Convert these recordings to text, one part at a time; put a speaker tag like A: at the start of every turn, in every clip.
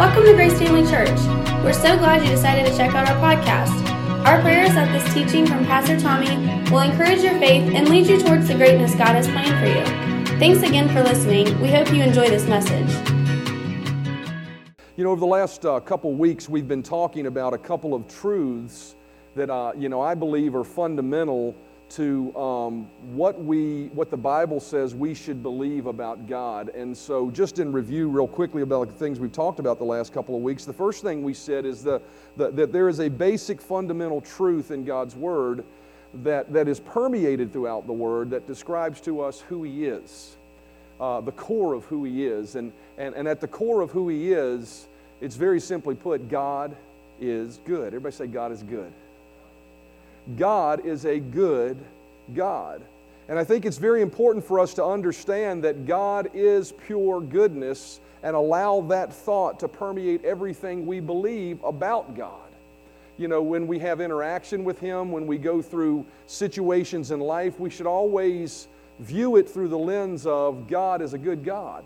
A: Welcome to Grace Family Church. We're so glad you decided to check out our podcast. Our prayer is that this teaching from Pastor Tommy will encourage your faith and lead you towards the greatness God has planned for you. Thanks again for listening. We hope you enjoy this message.
B: You know, over the last uh, couple weeks, we've been talking about a couple of truths that, uh, you know, I believe are fundamental to um, what we what the Bible says we should believe about God. And so, just in review, real quickly about the things we've talked about the last couple of weeks, the first thing we said is the, the, that there is a basic fundamental truth in God's Word that, that is permeated throughout the Word that describes to us who He is, uh, the core of who He is. And, and, and at the core of who He is, it's very simply put God is good. Everybody say, God is good. God is a good God. And I think it's very important for us to understand that God is pure goodness and allow that thought to permeate everything we believe about God. You know, when we have interaction with Him, when we go through situations in life, we should always view it through the lens of God is a good God.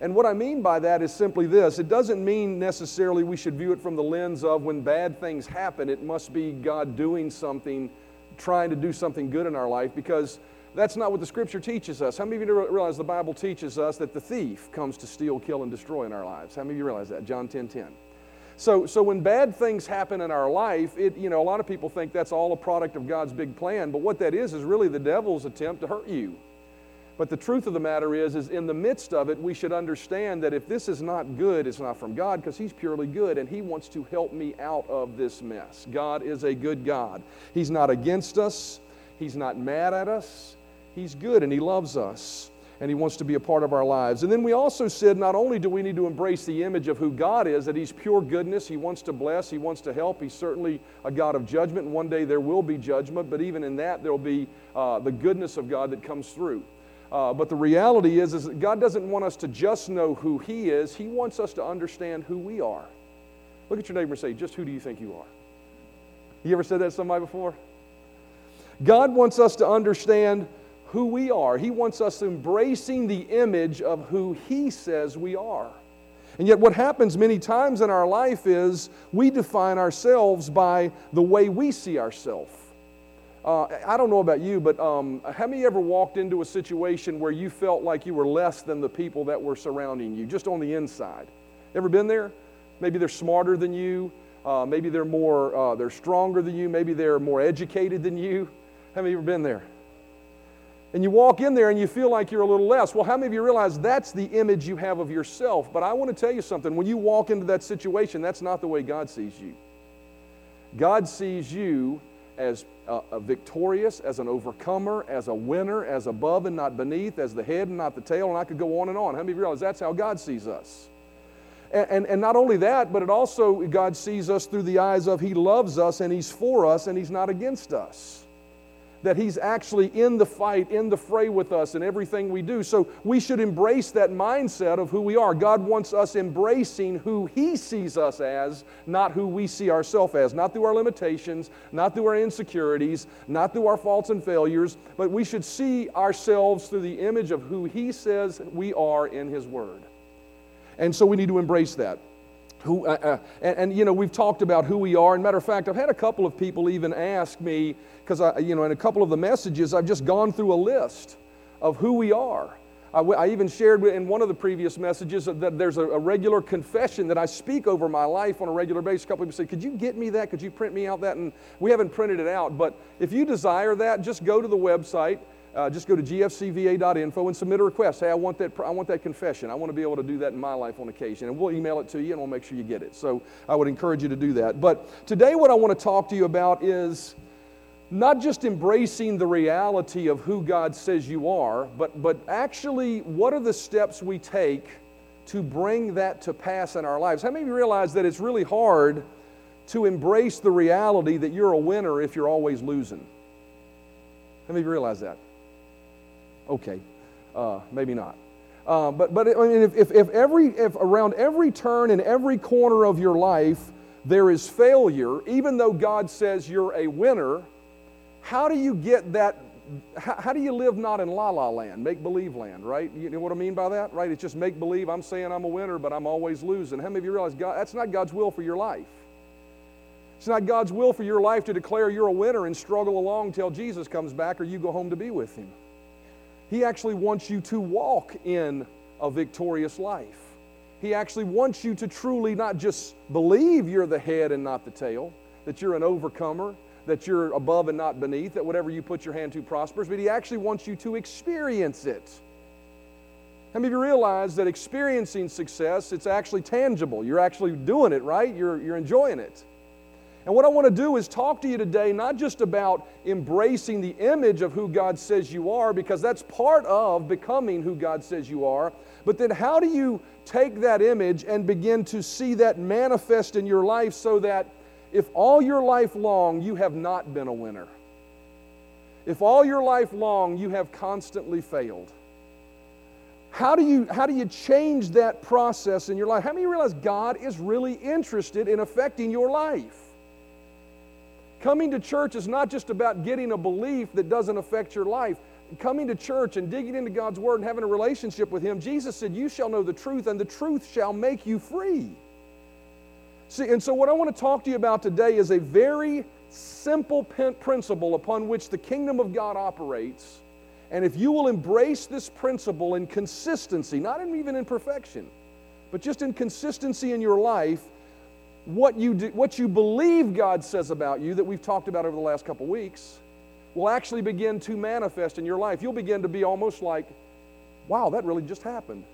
B: And what I mean by that is simply this it doesn't mean necessarily we should view it from the lens of when bad things happen, it must be God doing something, trying to do something good in our life, because that's not what the scripture teaches us. How many of you realize the Bible teaches us that the thief comes to steal, kill, and destroy in our lives? How many of you realize that? John 10 10. So, so when bad things happen in our life, it, you know, a lot of people think that's all a product of God's big plan, but what that is is really the devil's attempt to hurt you. But the truth of the matter is, is in the midst of it, we should understand that if this is not good, it's not from God because He's purely good and He wants to help me out of this mess. God is a good God. He's not against us, He's not mad at us. He's good and He loves us and He wants to be a part of our lives. And then we also said not only do we need to embrace the image of who God is, that He's pure goodness, He wants to bless, He wants to help, He's certainly a God of judgment, one day there will be judgment, but even in that, there will be uh, the goodness of God that comes through. Uh, but the reality is, is that God doesn't want us to just know who He is, He wants us to understand who we are. Look at your neighbor and say, Just who do you think you are? You ever said that to somebody before? God wants us to understand who we are. He wants us embracing the image of who He says we are. And yet, what happens many times in our life is we define ourselves by the way we see ourselves. Uh, I don't know about you, but um, how many ever walked into a situation where you felt like you were less than the people that were surrounding you, just on the inside? Ever been there? Maybe they're smarter than you. Uh, maybe they're more, uh, they're stronger than you. Maybe they're more educated than you. Of you ever been there? And you walk in there and you feel like you're a little less. Well, how many of you realize that's the image you have of yourself? But I want to tell you something. When you walk into that situation, that's not the way God sees you. God sees you as a, a victorious, as an overcomer, as a winner, as above and not beneath, as the head and not the tail, and I could go on and on. How many realize that's how God sees us? And, and, and not only that, but it also, God sees us through the eyes of He loves us and He's for us and He's not against us that He's actually in the fight, in the fray with us in everything we do. So we should embrace that mindset of who we are. God wants us embracing who He sees us as, not who we see ourselves as, not through our limitations, not through our insecurities, not through our faults and failures, but we should see ourselves through the image of who He says we are in His Word. And so we need to embrace that. Who, uh, uh, and, and, you know, we've talked about who we are. And matter of fact, I've had a couple of people even ask me, because, I, you know, in a couple of the messages, I've just gone through a list of who we are. I, I even shared in one of the previous messages that there's a, a, regular confession that I speak over my life on a regular basis. A couple people say, Could you get me that? Could you print me out that? And we haven't printed it out. But if you desire that, just go to the website uh, just go to gfcva.info and submit a request. Hey, I want, that, I want that confession. I want to be able to do that in my life on occasion. And we'll email it to you and we'll make sure you get it. So I would encourage you to do that. But today, what I want to talk to you about is not just embracing the reality of who God says you are, but, but actually, what are the steps we take to bring that to pass in our lives? How many of you realize that it's really hard to embrace the reality that you're a winner if you're always losing? How many of you realize that? Okay, uh, maybe not. Uh, but but if, if, if, every, if around every turn in every corner of your life there is failure, even though God says you're a winner, how do you get that how, how do you live not in la la land, make believe land, right? You know what I mean by that, right? It's just make believe. I'm saying I'm a winner, but I'm always losing. How many of you realize God, that's not God's will for your life? It's not God's will for your life to declare you're a winner and struggle along till Jesus comes back or you go home to be with Him. He actually wants you to walk in a victorious life. He actually wants you to truly not just believe you're the head and not the tail, that you're an overcomer, that you're above and not beneath, that whatever you put your hand to prospers, but He actually wants you to experience it. How many of you realize that experiencing success, it's actually tangible? You're actually doing it, right? You're, you're enjoying it. And what I want to do is talk to you today not just about embracing the image of who God says you are, because that's part of becoming who God says you are, but then how do you take that image and begin to see that manifest in your life so that if all your life long you have not been a winner, if all your life long you have constantly failed, how do you how do you change that process in your life? How many realize God is really interested in affecting your life? Coming to church is not just about getting a belief that doesn't affect your life. Coming to church and digging into God's Word and having a relationship with Him, Jesus said, You shall know the truth, and the truth shall make you free. See, and so what I want to talk to you about today is a very simple principle upon which the kingdom of God operates. And if you will embrace this principle in consistency, not even in perfection, but just in consistency in your life, what you, do, what you believe God says about you, that we've talked about over the last couple weeks, will actually begin to manifest in your life. You'll begin to be almost like, wow, that really just happened.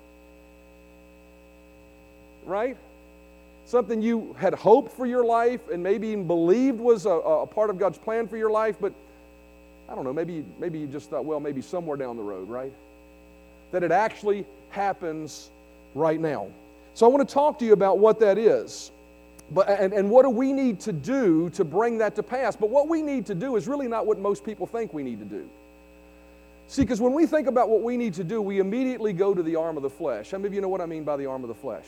B: Right? Something you had hoped for your life and maybe even believed was a, a part of God's plan for your life, but I don't know, maybe, maybe you just thought, well, maybe somewhere down the road, right? That it actually happens right now. So I want to talk to you about what that is. But, and, and what do we need to do to bring that to pass? But what we need to do is really not what most people think we need to do. See, because when we think about what we need to do, we immediately go to the arm of the flesh. How many of you know what I mean by the arm of the flesh?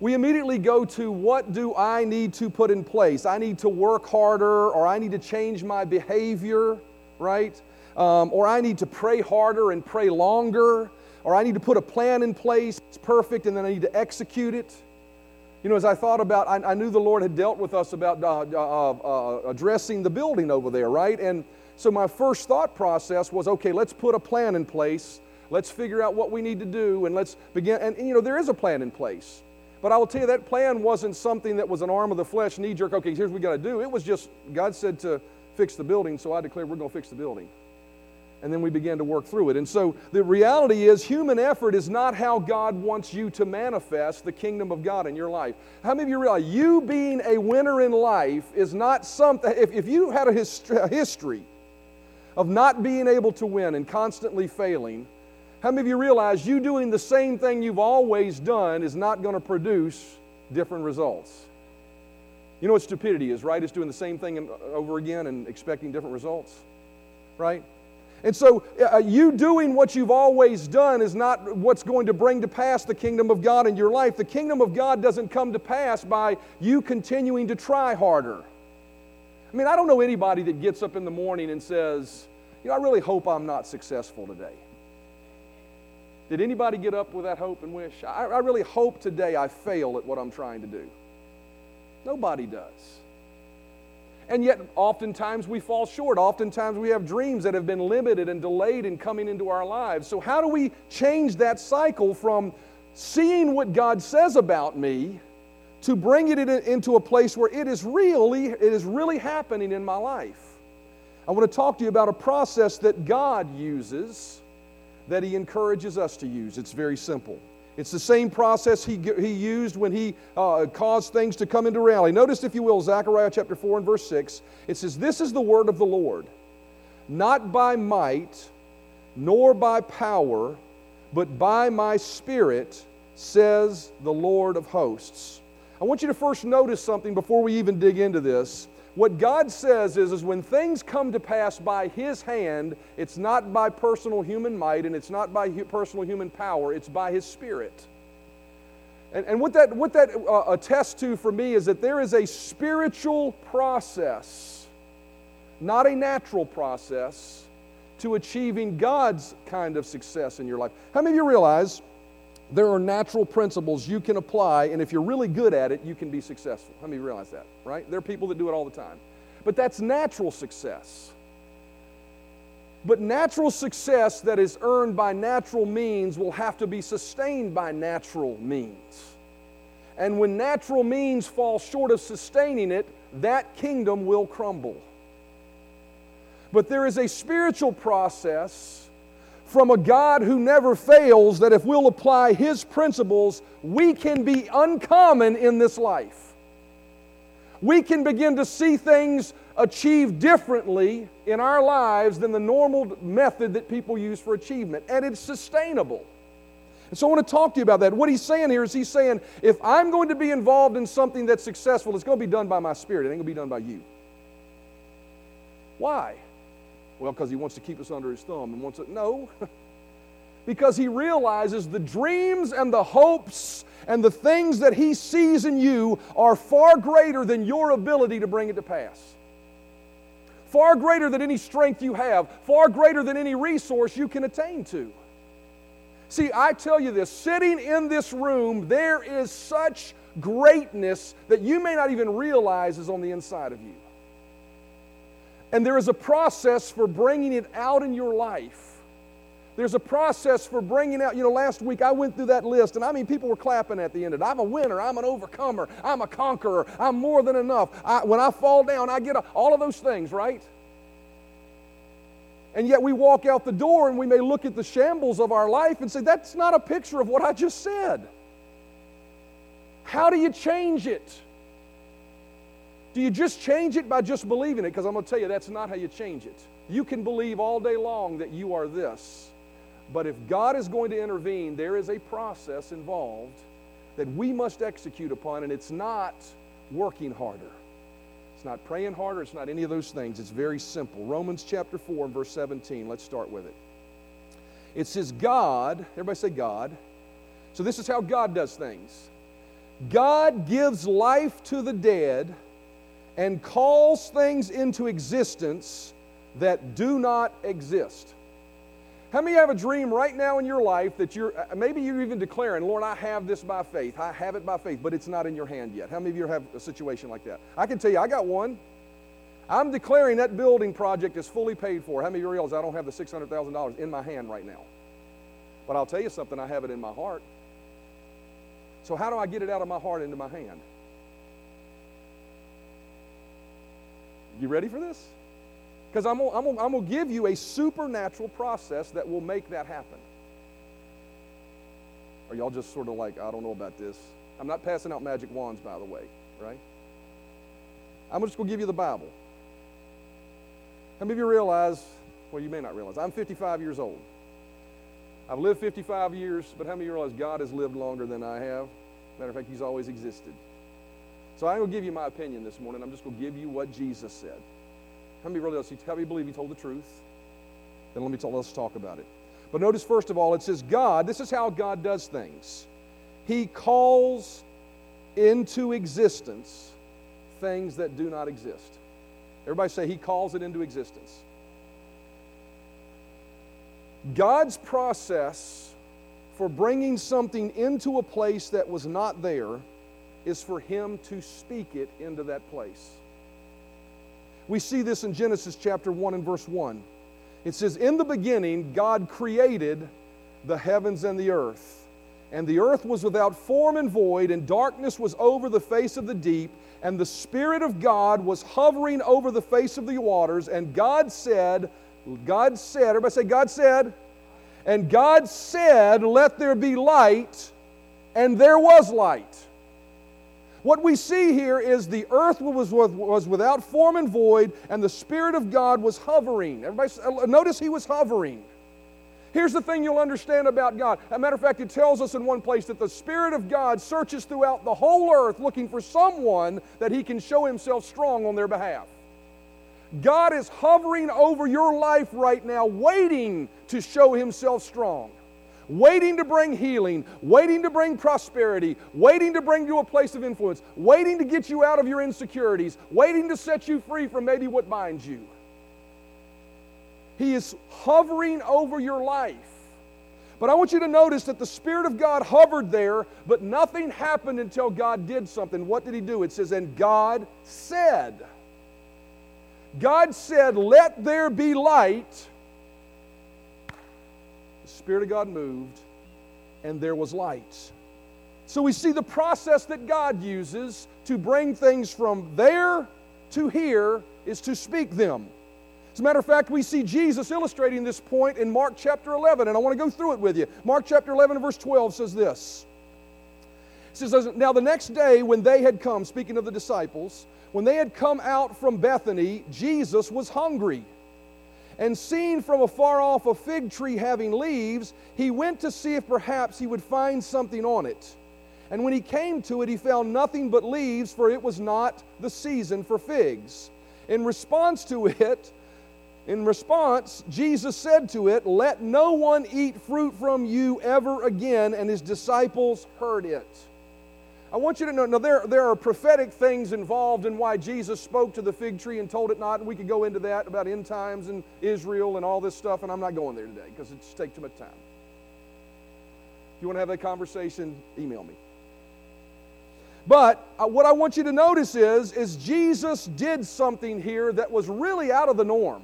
B: We immediately go to what do I need to put in place? I need to work harder, or I need to change my behavior, right? Um, or I need to pray harder and pray longer, or I need to put a plan in place, it's perfect, and then I need to execute it. You know, as I thought about, I, I knew the Lord had dealt with us about uh, uh, uh, addressing the building over there, right? And so my first thought process was, okay, let's put a plan in place. Let's figure out what we need to do, and let's begin. And, and you know, there is a plan in place. But I will tell you, that plan wasn't something that was an arm of the flesh, knee jerk, okay, here's what we got to do. It was just, God said to fix the building, so I declared we're going to fix the building and then we begin to work through it. And so the reality is, human effort is not how God wants you to manifest the kingdom of God in your life. How many of you realize you being a winner in life is not something, if, if you had a, hist- a history of not being able to win and constantly failing, how many of you realize you doing the same thing you've always done is not going to produce different results? You know what stupidity is, right? It's doing the same thing um, over again and expecting different results, right? And so, uh, uh, you doing what you've always done is not what's going to bring to pass the kingdom of God in your life. The kingdom of God doesn't come to pass by you continuing to try harder. I mean, I don't know anybody that gets up in the morning and says, You know, I really hope I'm not successful today. Did anybody get up with that hope and wish? I, I really hope today I fail at what I'm trying to do. Nobody does. And yet, oftentimes we fall short. Oftentimes we have dreams that have been limited and delayed in coming into our lives. So, how do we change that cycle from seeing what God says about me to bringing it into a place where it is really, it is really happening in my life? I want to talk to you about a process that God uses that He encourages us to use. It's very simple. It's the same process he, he used when he uh, caused things to come into reality. Notice, if you will, Zechariah chapter 4 and verse 6. It says, This is the word of the Lord, not by might, nor by power, but by my spirit, says the Lord of hosts. I want you to first notice something before we even dig into this. What God says is, is when things come to pass by His hand, it's not by personal human might and it's not by personal human power, it's by His Spirit. And, and what that, what that uh, attests to for me is that there is a spiritual process not a natural process, to achieving God's kind of success in your life. How many of you realize there are natural principles you can apply, and if you're really good at it, you can be successful? How many realize that, right? There are people that do it all the time. But that's natural success. But natural success that is earned by natural means will have to be sustained by natural means. And when natural means fall short of sustaining it, that kingdom will crumble. But there is a spiritual process from a God who never fails that if we'll apply His principles, we can be uncommon in this life. We can begin to see things achieved differently in our lives than the normal method that people use for achievement, and it's sustainable. And so I want to talk to you about that. What he's saying here is he's saying, if I'm going to be involved in something that's successful, it's going to be done by my spirit. It ain't going to be done by you. Why? Well, because he wants to keep us under his thumb and wants it. No. because he realizes the dreams and the hopes and the things that he sees in you are far greater than your ability to bring it to pass. Far greater than any strength you have, far greater than any resource you can attain to. See, I tell you this sitting in this room, there is such greatness that you may not even realize is on the inside of you. And there is a process for bringing it out in your life. There's a process for bringing out, you know, last week I went through that list, and I mean, people were clapping at the end of it. I'm a winner, I'm an overcomer, I'm a conqueror, I'm more than enough. I, when I fall down, I get a, all of those things, right? And yet we walk out the door and we may look at the shambles of our life and say, that's not a picture of what I just said. How do you change it? Do you just change it by just believing it? Because I'm going to tell you, that's not how you change it. You can believe all day long that you are this. But if God is going to intervene, there is a process involved that we must execute upon, and it's not working harder. It's not praying harder, it's not any of those things. It's very simple. Romans chapter 4 and verse 17. Let's start with it. It says, God, everybody say God. So this is how God does things God gives life to the dead and calls things into existence that do not exist. How many of you have a dream right now in your life that you're, uh, maybe you're even declaring, Lord, I have this by faith. I have it by faith, but it's not in your hand yet. How many of you have a situation like that? I can tell you, I got one. I'm declaring that building project is fully paid for. How many of you realize I don't have the $600,000 in my hand right now? But I'll tell you something, I have it in my heart. So, how do I get it out of my heart into my hand? You ready for this? Because I'm going I'm I'm to give you a supernatural process that will make that happen. Are y'all just sort of like, I don't know about this? I'm not passing out magic wands, by the way, right? I'm just going to give you the Bible. How many of you realize, well, you may not realize, I'm 55 years old. I've lived 55 years, but how many of you realize God has lived longer than I have? Matter of fact, He's always existed. So I'm going to give you my opinion this morning. I'm just going to give you what Jesus said. How many really how many believe he told the truth? Then let me tell, let's talk about it. But notice first of all, it says God, this is how God does things. He calls into existence things that do not exist. Everybody say he calls it into existence. God's process for bringing something into a place that was not there is for him to speak it into that place. We see this in Genesis chapter 1 and verse 1. It says, In the beginning, God created the heavens and the earth. And the earth was without form and void, and darkness was over the face of the deep, and the Spirit of God was hovering over the face of the waters. And God said, God said, everybody say, God said, and God said, Let there be light, and there was light. What we see here is the earth was, was without form and void, and the Spirit of God was hovering. Everybody, uh, notice he was hovering. Here's the thing you'll understand about God. As a matter of fact, it tells us in one place that the Spirit of God searches throughout the whole earth looking for someone that he can show himself strong on their behalf. God is hovering over your life right now, waiting to show himself strong waiting to bring healing, waiting to bring prosperity, waiting to bring you a place of influence, waiting to get you out of your insecurities, waiting to set you free from maybe what binds you. He is hovering over your life. But I want you to notice that the Spirit of God hovered there, but nothing happened until God did something. What did He do? It says, And God said, God said, Let there be light. The Spirit of God moved, and there was light. So we see the process that God uses to bring things from there to here is to speak them. As a matter of fact, we see Jesus illustrating this point in Mark chapter 11, and I want to go through it with you. Mark chapter 11, verse 12 says this. It says, Now the next day, when they had come, speaking of the disciples, when they had come out from Bethany, Jesus was hungry. And seeing from afar off a fig tree having leaves, he went to see if perhaps he would find something on it. And when he came to it, he found nothing but leaves, for it was not the season for figs. In response to it, in response, Jesus said to it, Let no one eat fruit from you ever again. And his disciples heard it. I want you to know now there, there are prophetic things involved in why Jesus spoke to the fig tree and told it not. And we could go into that about end times and Israel and all this stuff, and I'm not going there today because it just takes too much time. If you want to have that conversation, email me. But uh, what I want you to notice is, is Jesus did something here that was really out of the norm.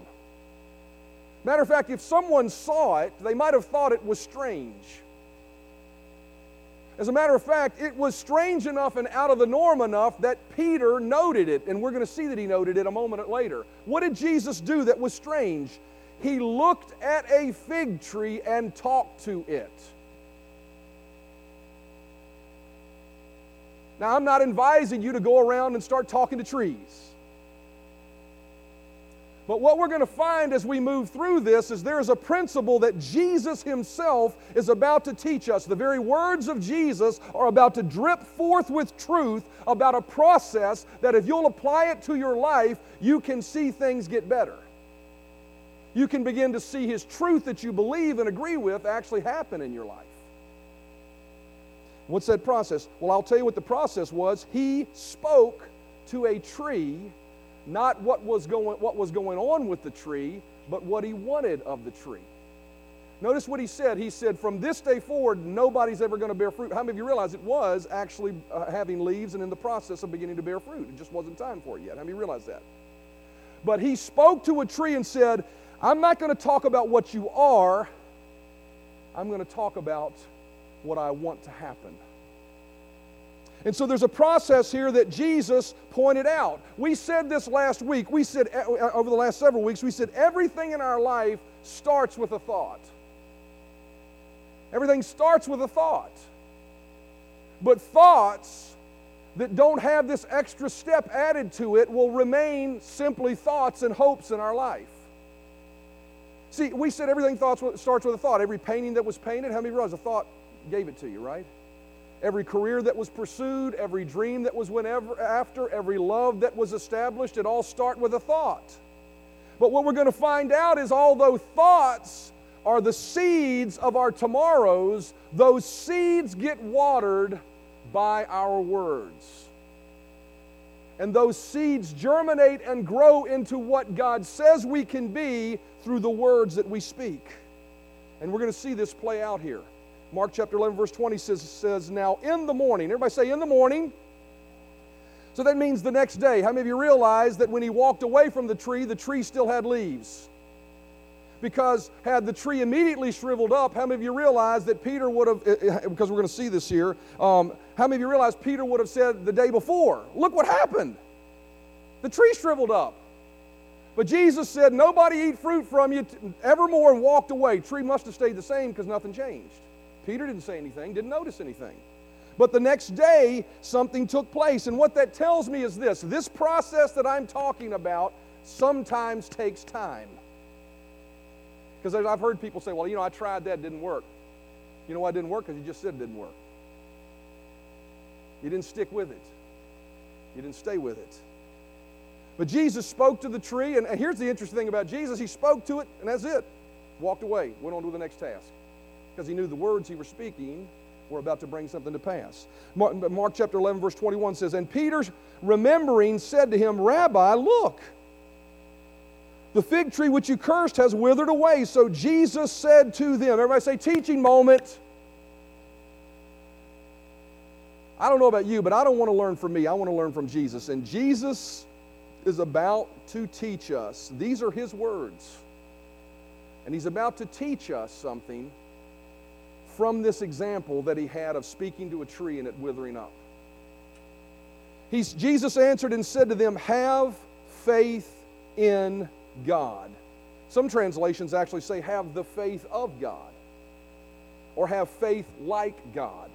B: Matter of fact, if someone saw it, they might have thought it was strange. As a matter of fact, it was strange enough and out of the norm enough that Peter noted it, and we're going to see that he noted it a moment later. What did Jesus do that was strange? He looked at a fig tree and talked to it. Now, I'm not advising you to go around and start talking to trees. But what we're going to find as we move through this is there is a principle that Jesus Himself is about to teach us. The very words of Jesus are about to drip forth with truth about a process that if you'll apply it to your life, you can see things get better. You can begin to see His truth that you believe and agree with actually happen in your life. What's that process? Well, I'll tell you what the process was. He spoke to a tree not what was going, what was going on with the tree, but what he wanted of the tree. Notice what he said. He said, From this day forward, nobody's ever going to bear fruit. How many of you realize it was actually uh, having leaves and in the process of beginning to bear fruit? It just wasn't time for it yet. How many realize that? But he spoke to a tree and said, I'm not going to talk about what you are, I'm going to talk about what I want to happen. And so there's a process here that Jesus pointed out. We said this last week. We said, uh, uh, over the last several weeks, we said everything in our life starts with a thought. Everything starts with a thought. But thoughts that don't have this extra step added to it will remain simply thoughts and hopes in our life. See, we said everything thoughts starts with a thought. Every painting that was painted, how many realize a thought gave it to you, right? Every career that was pursued, every dream that was went after, every love that was established, it all start with a thought. But what we're going to find out is although thoughts are the seeds of our tomorrows, those seeds get watered by our words. And those seeds germinate and grow into what God says we can be through the words that we speak. And we're going to see this play out here. Mark chapter 11, verse 20 says, says, Now in the morning, everybody say, in the morning. So that means the next day. How many of you realize that when he walked away from the tree, the tree still had leaves? Because had the tree immediately shriveled up, how many of you realize that Peter would have, eh, eh, because we're going to see this here, um, how many of you realize Peter would have said the day before, Look what happened? The tree shriveled up. But Jesus said, Nobody eat fruit from you evermore and walked away. Tree must have stayed the same because nothing changed. Peter didn't say anything, didn't notice anything. But the next day, something took place. And what that tells me is this this process that I'm talking about sometimes takes time. Because I've heard people say, well, you know, I tried that, didn't work. You know why it didn't work? Because you just said it didn't work. You didn't stick with it, you didn't stay with it. But Jesus spoke to the tree, and here's the interesting thing about Jesus He spoke to it, and that's it. Walked away, went on to the next task because he knew the words he was speaking were about to bring something to pass. Mark, Mark, chapter 11, verse 21 says, And Peter, remembering, said to him, Rabbi, look, The fig tree which you cursed has withered away. So Jesus said to them, Everybody say, teaching moment. I don't know about you, but I don't want to learn from me. I want to learn from Jesus. And Jesus is about to teach us. These are his words. And he's about to teach us something from this example that he had of speaking to a tree and it withering up. He's, Jesus answered and said to them, Have faith in God. Some translations actually say, Have the faith of God, or have faith like God.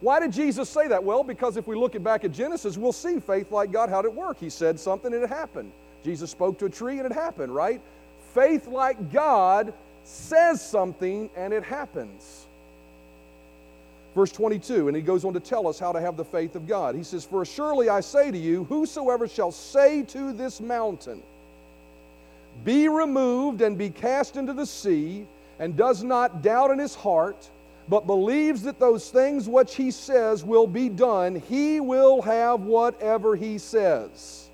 B: Why did Jesus say that? Well, because if we look back at Genesis, we'll see faith like God, how did it work? He said something and it happened. Jesus spoke to a tree and it happened, right? Faith like God says something and it happens. Verse 22, and he goes on to tell us how to have the faith of God. He says, For surely I say to you, whosoever shall say to this mountain, Be removed and be cast into the sea, and does not doubt in his heart, but believes that those things which he says will be done, he will have whatever he says.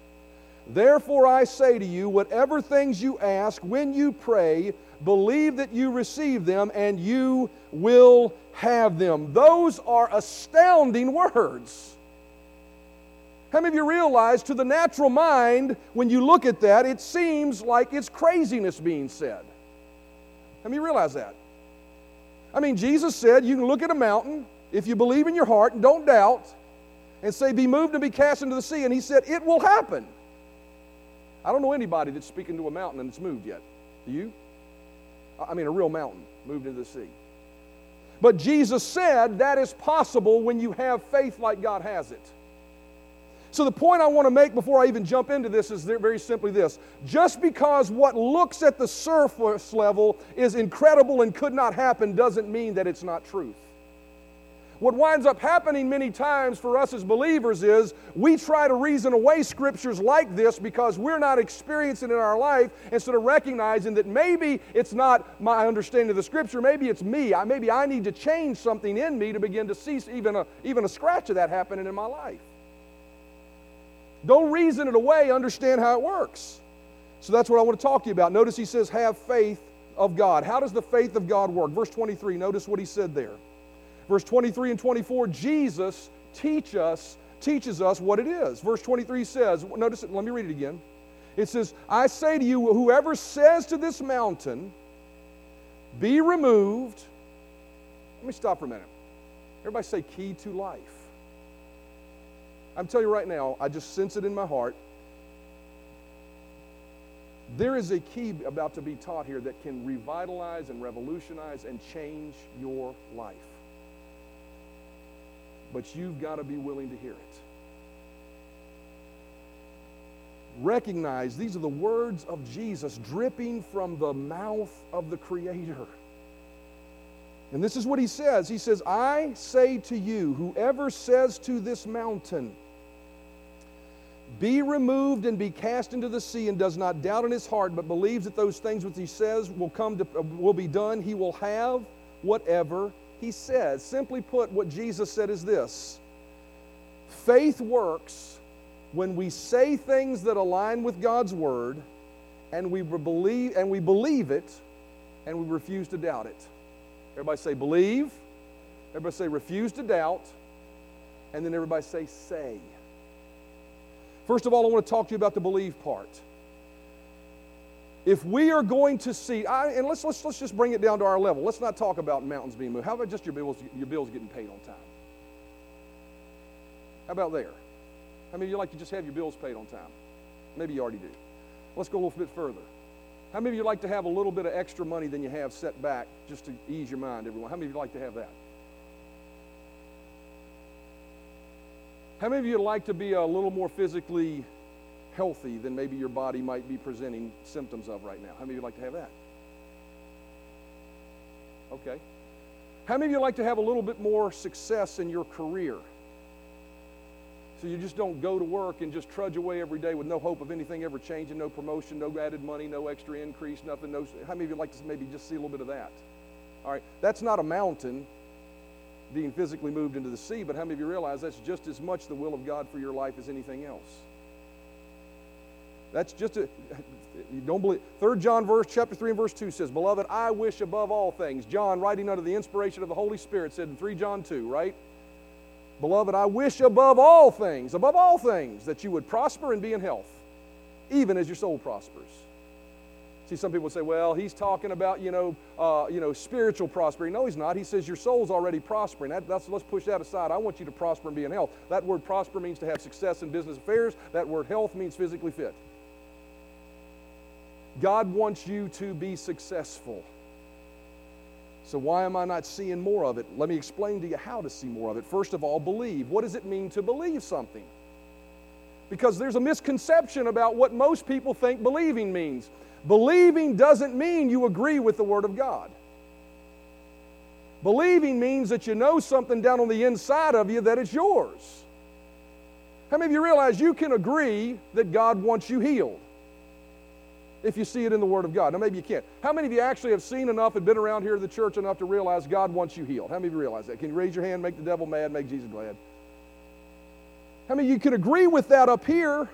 B: Therefore, I say to you, whatever things you ask when you pray, believe that you receive them and you will have them. Those are astounding words. How many of you realize to the natural mind, when you look at that, it seems like it's craziness being said? How many realize that? I mean, Jesus said you can look at a mountain if you believe in your heart and don't doubt and say, Be moved and be cast into the sea. And he said, It will happen. I don't know anybody that's speaking to a mountain and it's moved yet. Do you? I mean, a real mountain moved into the sea. But Jesus said that is possible when you have faith like God has it. So, the point I want to make before I even jump into this is very simply this. Just because what looks at the surface level is incredible and could not happen doesn't mean that it's not truth. What winds up happening many times for us as believers is we try to reason away scriptures like this because we're not experiencing it in our life instead of recognizing that maybe it's not my understanding of the scripture, maybe it's me. I, maybe I need to change something in me to begin to see even a, even a scratch of that happening in my life. Don't reason it away, understand how it works. So that's what I want to talk to you about. Notice he says, have faith of God. How does the faith of God work? Verse 23, notice what he said there. Verse 23 and 24, Jesus teach us, teaches us what it is. Verse 23 says, notice it, let me read it again. It says, I say to you, whoever says to this mountain, be removed. Let me stop for a minute. Everybody say key to life. I'm telling you right now, I just sense it in my heart. There is a key about to be taught here that can revitalize and revolutionize and change your life. But you've got to be willing to hear it. Recognize these are the words of Jesus dripping from the mouth of the Creator. And this is what he says He says, I say to you, whoever says to this mountain, be removed and be cast into the sea and does not doubt in his heart but believes that those things which he says will come to, will be done he will have whatever he says simply put what jesus said is this. Faith works when we say things that align with god's word and we believe and we believe it and we refuse to doubt it. Everybody say believe. Everybody say refuse to doubt. And then everybody say say. First of all, I want to talk to you about the believe part. If we are going to see, I, and let's, let's, let's just bring it down to our level. Let's not talk about mountains being moved. How about just your bills, your bills getting paid on time? How about there? How many of you like to just have your bills paid on time? Maybe you already do. Let's go a little bit further. How many of you like to have a little bit of extra money than you have set back just to ease your mind, everyone? How many of you like to have that? How many of you like to be a little more physically healthy than maybe your body might be presenting symptoms of right now? How many of you like to have that? Okay. How many of you like to have a little bit more success in your career? So you just don't go to work and just trudge away every day with no hope of anything ever changing, no promotion, no added money, no extra increase, nothing. No, how many of you like to maybe just see a little bit of that? All right, that's not a mountain being physically moved into the sea, but how many of you realize that's just as much the will of God for your life as anything else? That's just a, you don't believe. 3 John verse chapter 3 and verse 2 says, Beloved, I wish above all things. John, writing under the inspiration of the Holy Spirit, said in 3 John 2, right? Beloved, I wish above all things, above all things, that you would prosper and be in health, even as your soul prospers. See, some people say, well, he's talking about, you know, uh, you know, spiritual prosperity. No, he's not. He says your soul's already prospering. That, let's push that aside. I want you to prosper and be in health. That word prosper means to have success in business affairs. That word health means physically fit. God wants you to be successful. So, why am I not seeing more of it? Let me explain to you how to see more of it. First of all, believe. What does it mean to believe something? Because there's a misconception about what most people think believing means. Believing doesn't mean you agree with the Word of God. Believing means that you know something down on the inside of you that it's yours. How many of you realize you can agree that God wants you healed? If you see it in the Word of God. Now, maybe you can't. How many of you actually have seen enough and been around here at the church enough to realize God wants you healed? How many of you realize that? Can you raise your hand, make the devil mad, make Jesus glad? How many you can agree with that up here?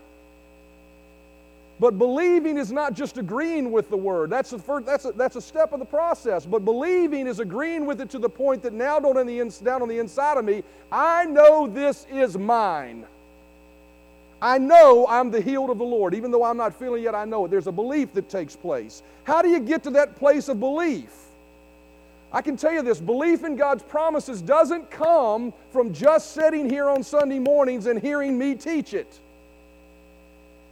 B: But believing is not just agreeing with the Word. That's a, first, that's a, that's a step of the process. But believing is agreeing with it to the point that now down on the, down on the inside of me, I know this is mine. I know I'm the healed of the Lord. Even though I'm not feeling yet, I know it. There's a belief that takes place. How do you get to that place of belief? I can tell you this belief in God's promises doesn't come from just sitting here on Sunday mornings and hearing me teach it.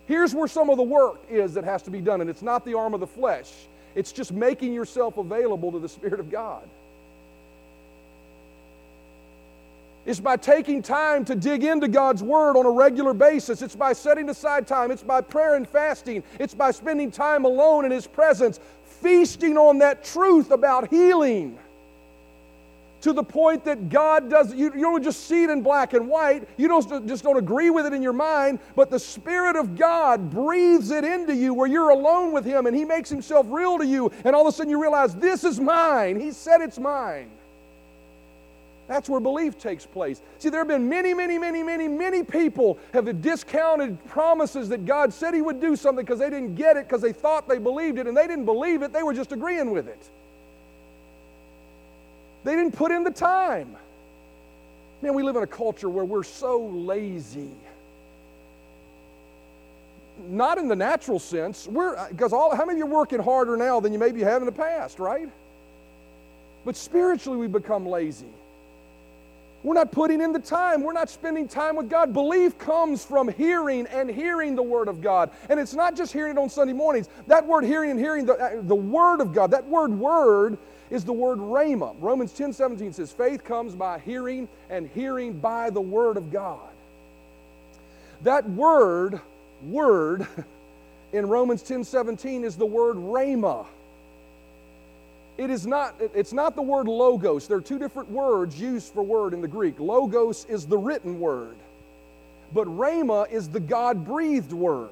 B: Here's where some of the work is that has to be done, and it's not the arm of the flesh, it's just making yourself available to the Spirit of God. It's by taking time to dig into God's Word on a regular basis. It's by setting aside time. It's by prayer and fasting. It's by spending time alone in His presence, feasting on that truth about healing to the point that God does, you, you don't just see it in black and white, you don't just don't agree with it in your mind, but the Spirit of God breathes it into you where you're alone with Him and He makes Himself real to you, and all of a sudden you realize, this is mine. He said it's mine. That's where belief takes place. See, there have been many, many, many, many, many people have discounted promises that God said He would do something because they didn't get it because they thought they believed it and they didn't believe it, they were just agreeing with it. They didn't put in the time. Man, we live in a culture where we're so lazy. Not in the natural sense. We're uh, because all how many of you are working harder now than you maybe have in the past, right? But spiritually we become lazy. We're not putting in the time. We're not spending time with God. Belief comes from hearing and hearing the Word of God. And it's not just hearing it on Sunday mornings. That word hearing and hearing the, uh, the Word of God, that word word is the word rhema. Romans 10 17 says, faith comes by hearing and hearing by the Word of God. That word, word, in Romans 10 17 is the word rhema it is not it's not the word logos. There are two different words used for word in the greek. Logos is the written word but rhema is the god breathed word.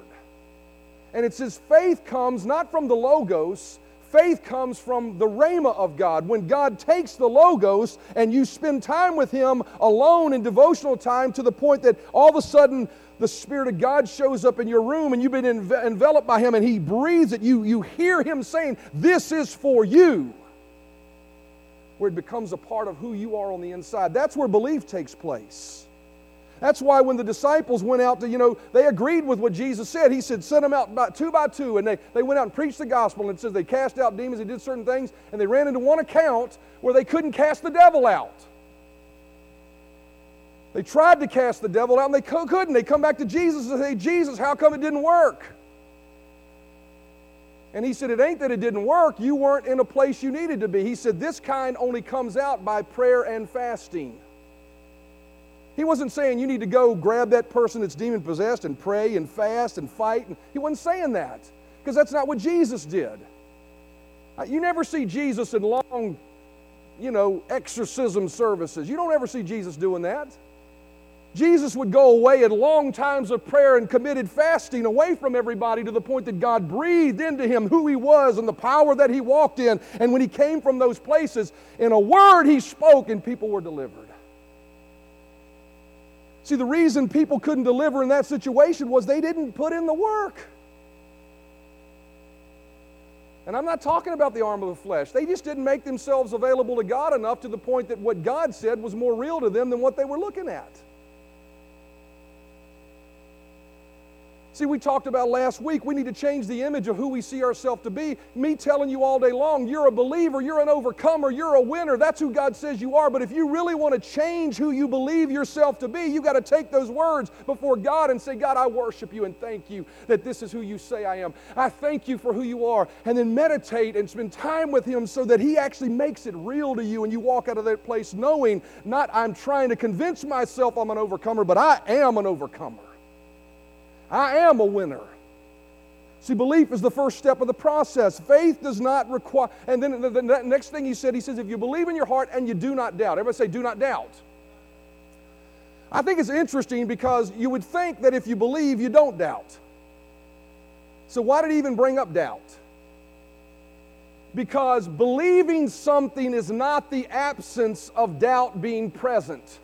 B: And it says faith comes not from the logos. Faith comes from the rhema of god. When god takes the logos and you spend time with him alone in devotional time to the point that all of a sudden the Spirit of God shows up in your room and you've been enve- enveloped by Him and He breathes it, you, you hear Him saying, This is for you. Where it becomes a part of who you are on the inside. That's where belief takes place. That's why when the disciples went out to, you know, they agreed with what Jesus said. He said, send them out by two by two. And they, they went out and preached the gospel. And it says they cast out demons, they did certain things, and they ran into one account where they couldn't cast the devil out. They tried to cast the devil out and they couldn't. They come back to Jesus and say, Jesus, how come it didn't work? And he said, It ain't that it didn't work. You weren't in a place you needed to be. He said, This kind only comes out by prayer and fasting. He wasn't saying you need to go grab that person that's demon possessed and pray and fast and fight. He wasn't saying that because that's not what Jesus did. Uh, you never see Jesus in long, you know, exorcism services. You don't ever see Jesus doing that. Jesus would go away in long times of prayer and committed fasting away from everybody to the point that God breathed into him who he was and the power that he walked in. And when he came from those places, in a word he spoke and people were delivered. See, the reason people couldn't deliver in that situation was they didn't put in the work. And I'm not talking about the arm of the flesh. They just didn't make themselves available to God enough to the point that what God said was more real to them than what they were looking at. See, we talked about last week, we need to change the image of who we see ourselves to be. Me telling you all day long, you're a believer, you're an overcomer, you're a winner. That's who God says you are. But if you really want to change who you believe yourself to be, you got to take those words before God and say, God, I worship you and thank you that this is who you say I am. I thank you for who you are. And then meditate and spend time with Him so that He actually makes it real to you and you walk out of that place knowing not I'm trying to convince myself I'm an overcomer, but I am an overcomer. I am a winner. See, belief is the first step of the process. Faith does not require, and then the, the, next thing he said, he says, if you believe in your heart and you do not doubt. Everybody say, do not doubt. I think it's interesting because you would think that if you believe, you don't doubt. So, why did he even bring up doubt? Because believing something is not the absence of doubt being present.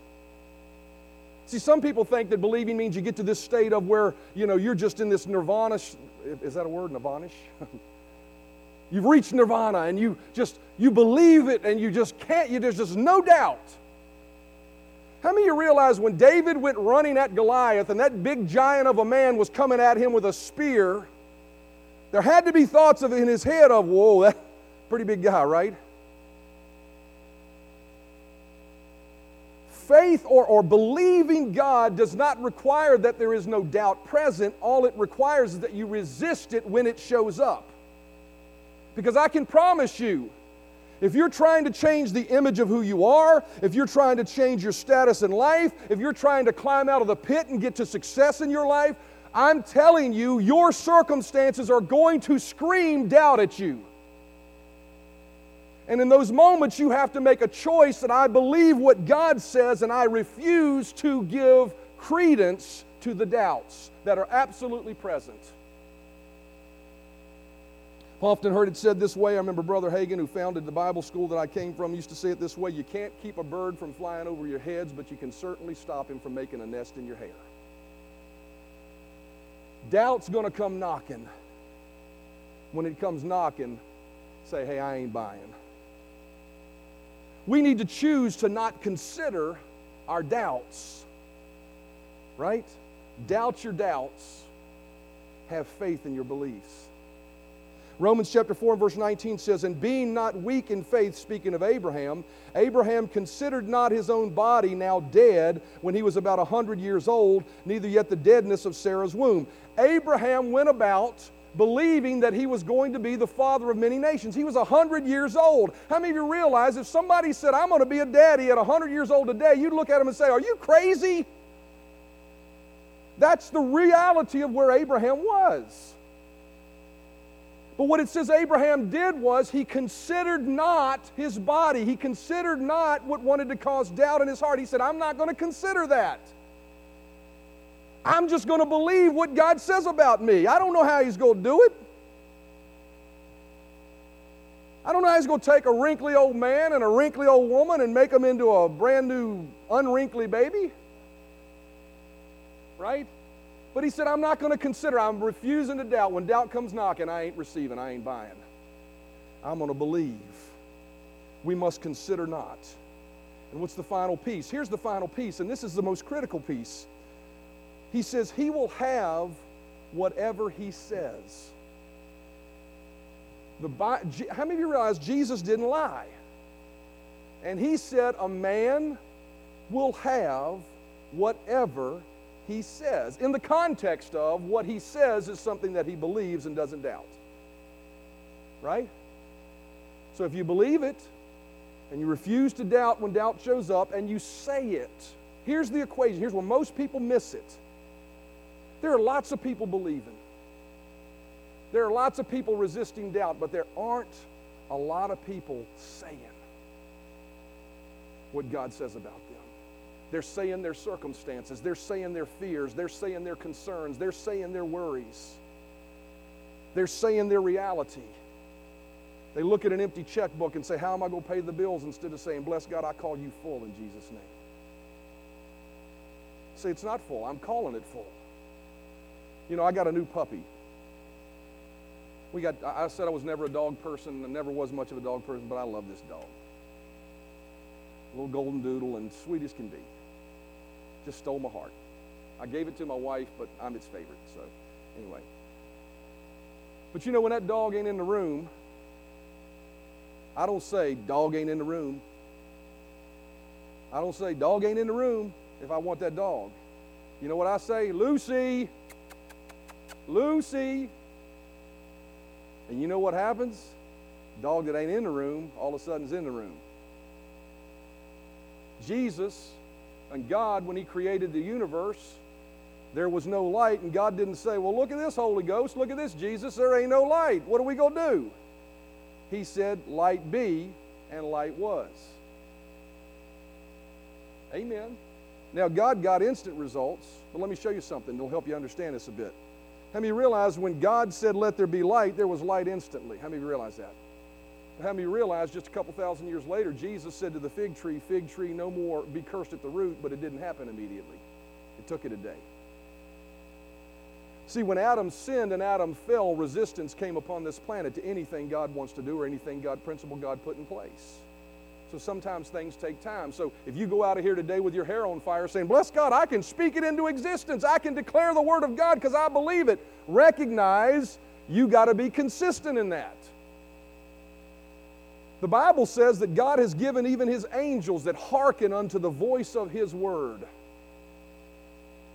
B: See, some people think that believing means you get to this state of where, you know, you're just in this nirvana. Is that a word, nirvanish? You've reached nirvana and you just, you believe it and you just can't, you, there's just no doubt. How many of you realize when David went running at Goliath and that big giant of a man was coming at him with a spear, there had to be thoughts of in his head of, whoa, that pretty big guy, right? Faith or, or believing God does not require that there is no doubt present. All it requires is that you resist it when it shows up. Because I can promise you, if you're trying to change the image of who you are, if you're trying to change your status in life, if you're trying to climb out of the pit and get to success in your life, I'm telling you, your circumstances are going to scream doubt at you. And in those moments, you have to make a choice that I believe what God says and I refuse to give credence to the doubts that are absolutely present. I've often heard it said this way. I remember Brother Hagin, who founded the Bible school that I came from, used to say it this way You can't keep a bird from flying over your heads, but you can certainly stop him from making a nest in your hair. Doubt's going to come knocking. When it comes knocking, say, Hey, I ain't buying we need to choose to not consider our doubts. Right? Doubt your doubts. Have faith in your beliefs. Romans chapter 4 and verse 19 says, And being not weak in faith, speaking of Abraham, Abraham considered not his own body now dead when he was about a hundred years old, neither yet the deadness of Sarah's womb. Abraham went about believing that he was going to be the father of many nations. He was 100 years old. How many of you realize if somebody said, I'm going to be a daddy at 100 years old today, you'd look at him and say, Are you crazy? That's the reality of where Abraham was. But what it says Abraham did was he considered not his body. He considered not what wanted to cause doubt in his heart. He said, I'm not going to consider that. I'm just going to believe what God says about me. I don't know how He's going to do it. I don't know how He's going to take a wrinkly old man and a wrinkly old woman and make them into a brand new, unwrinkly baby. Right? But He said, I'm not going to consider. I'm refusing to doubt. When doubt comes knocking, I ain't receiving, I ain't buying. I'm going to believe. We must consider not. And what's the final piece? Here's the final piece, and this is the most critical piece. He says he will have whatever he says. The, how many of you realize Jesus didn't lie? And he said, A man will have whatever he says. In the context of what he says is something that he believes and doesn't doubt. Right? So if you believe it and you refuse to doubt when doubt shows up and you say it, here's the equation. Here's where most people miss it. There are lots of people believing. There are lots of people resisting doubt, but there aren't a lot of people saying what God says about them. They're saying their circumstances, they're saying their fears, they're saying their concerns, they're saying their worries, they're saying their reality. They look at an empty checkbook and say, How am I going to pay the bills? instead of saying, Bless God, I call you full in Jesus' name. Say, It's not full, I'm calling it full. You know, I got a new puppy. We got, I said I was never a dog person, and never was much of a dog person, but I love this dog. Little golden doodle and sweet as can be. Just stole my heart. I gave it to my wife, but I'm its favorite. So, anyway. But you know, when that dog ain't in the room, I don't say, dog ain't in the room. I don't say, dog ain't in the room if I want that dog. You know what I say? Lucy, Lucy. And you know what happens? Dog that ain't in the room, all of a sudden is in the room. Jesus and God, when He created the universe, there was no light, and God didn't say, Well, look at this, Holy Ghost, look at this, Jesus, there ain't no light. What are we going to do? He said, Light be, and light was. Amen. Now, God got instant results, but let me show you something that'll help you understand this a bit. How many realize when God said, Let there be light, there was light instantly? How many realize that? How many realize just a couple thousand years later, Jesus said to the fig tree, Fig tree, no more be cursed at the root, but it didn't happen immediately. It took it a day. See, when Adam sinned and Adam fell, resistance came upon this planet to anything God wants to do or anything God, principle God put in place. So sometimes things take time. So if you go out of here today with your hair on fire saying, Bless God, I can speak it into existence, I can declare the Word of God because I believe it, recognize you got to be consistent in that. The Bible says that God has given even His angels that hearken unto the voice of His Word.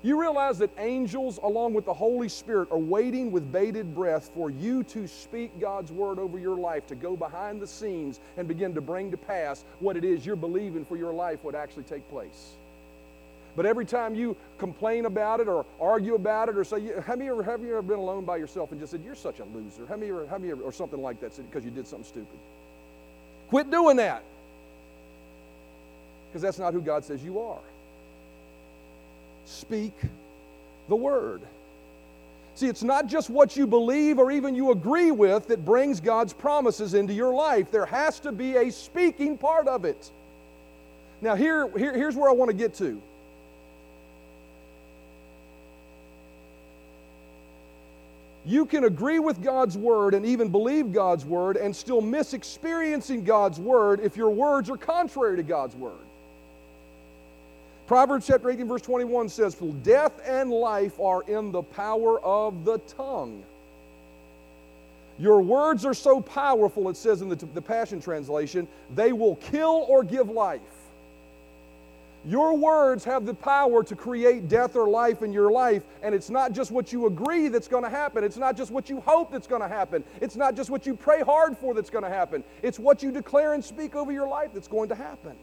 B: You realize that angels, along with the Holy Spirit, are waiting with bated breath for you to speak God's word over your life, to go behind the scenes and begin to bring to pass what it is you're believing for your life would actually take place. But every time you complain about it or argue about it or say, have you ever, have you ever been alone by yourself and just said, You're such a loser? Have you ever, have you ever, or something like that because you did something stupid? Quit doing that. Because that's not who God says you are speak the word. See, it's not just what you believe or even you agree with that brings God's promises into your life. There has to be a speaking part of it. Now, here, here here's where I want to get to. You can agree with God's word and even believe God's word and still miss experiencing God's word if your words are contrary to God's word. Proverbs chapter 18, verse 21 says, For death and life are in the power of the tongue. Your words are so powerful, it says in the, the Passion Translation, they will kill or give life. Your words have the power to create death or life in your life, and it's not just what you agree that's going to happen. It's not just what you hope that's going to happen. It's not just what you pray hard for that's going to happen. It's what you declare and speak over your life that's going to happen.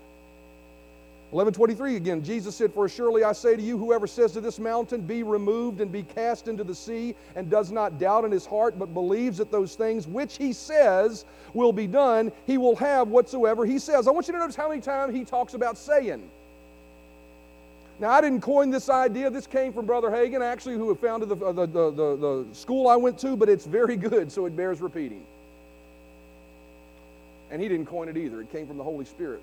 B: 1123 again, Jesus said, For surely I say to you, whoever says to this mountain, Be removed and be cast into the sea, and does not doubt in his heart, but believes that those things which he says will be done, he will have whatsoever he says. I want you to notice how many times he talks about saying. Now, I didn't coin this idea. This came from Brother Hagin, actually, who founded the, the, the, the school I went to, but it's very good, so it bears repeating. And he didn't coin it either, it came from the Holy Spirit.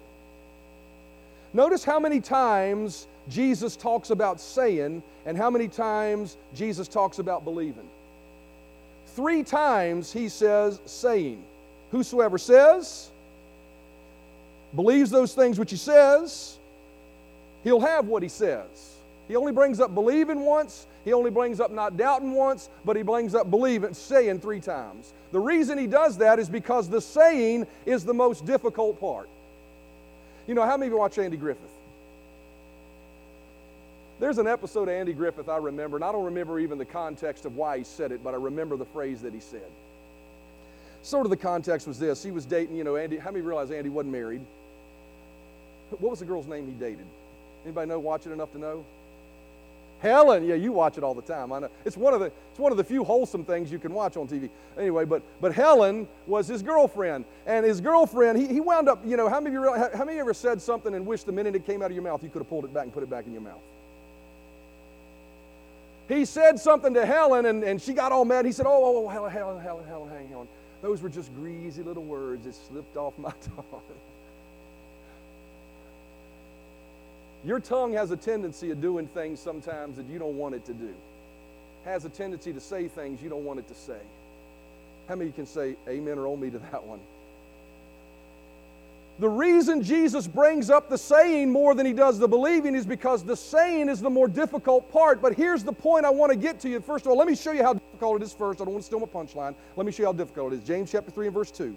B: Notice how many times Jesus talks about saying and how many times Jesus talks about believing. Three times he says saying. Whosoever says, believes those things which he says, he'll have what he says. He only brings up believing once, he only brings up not doubting once, but he brings up believing, saying three times. The reason he does that is because the saying is the most difficult part. You know, how many of you watch Andy Griffith? There's an episode of Andy Griffith I remember, and I don't remember even the context of why he said it, but I remember the phrase that he said. Sort of the context was this. He was dating, you know, Andy. How many realize Andy wasn't married? What was the girl's name he dated? Anybody know, watch it enough to know? Helen, yeah, you watch it all the time. I know. It's one of the it's one of the few wholesome things you can watch on TV. Anyway, but but Helen was his girlfriend, and his girlfriend, he, he wound up, you know, how many of you how many of you ever said something and wished the minute it came out of your mouth you could have pulled it back and put it back in your mouth? He said something to Helen, and, and she got all mad. He said, Oh, oh, oh Helen, Helen, Helen, Helen, hang on. Those were just greasy little words that slipped off my tongue. Your tongue has a tendency of doing things sometimes that you don't want it to do. Has a tendency to say things you don't want it to say. How many can say amen or oh me to that one? The reason Jesus brings up the saying more than he does the believing is because the saying is the more difficult part. But here's the point I want to get to you. First of all, let me show you how difficult it is first. I don't want to steal my punchline. Let me show you how difficult it is. James chapter 3 and verse 2.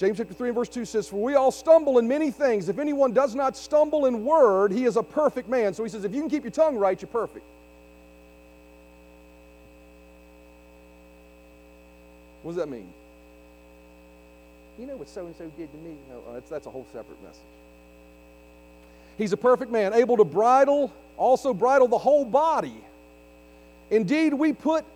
B: James chapter 3 and verse 2 says, For we all stumble in many things. If anyone does not stumble in word, he is a perfect man. So he says, if you can keep your tongue right, you're perfect. What does that mean? You know what so and so did to me? No, uh, that's, that's a whole separate message. He's a perfect man, able to bridle, also bridle the whole body. Indeed, we put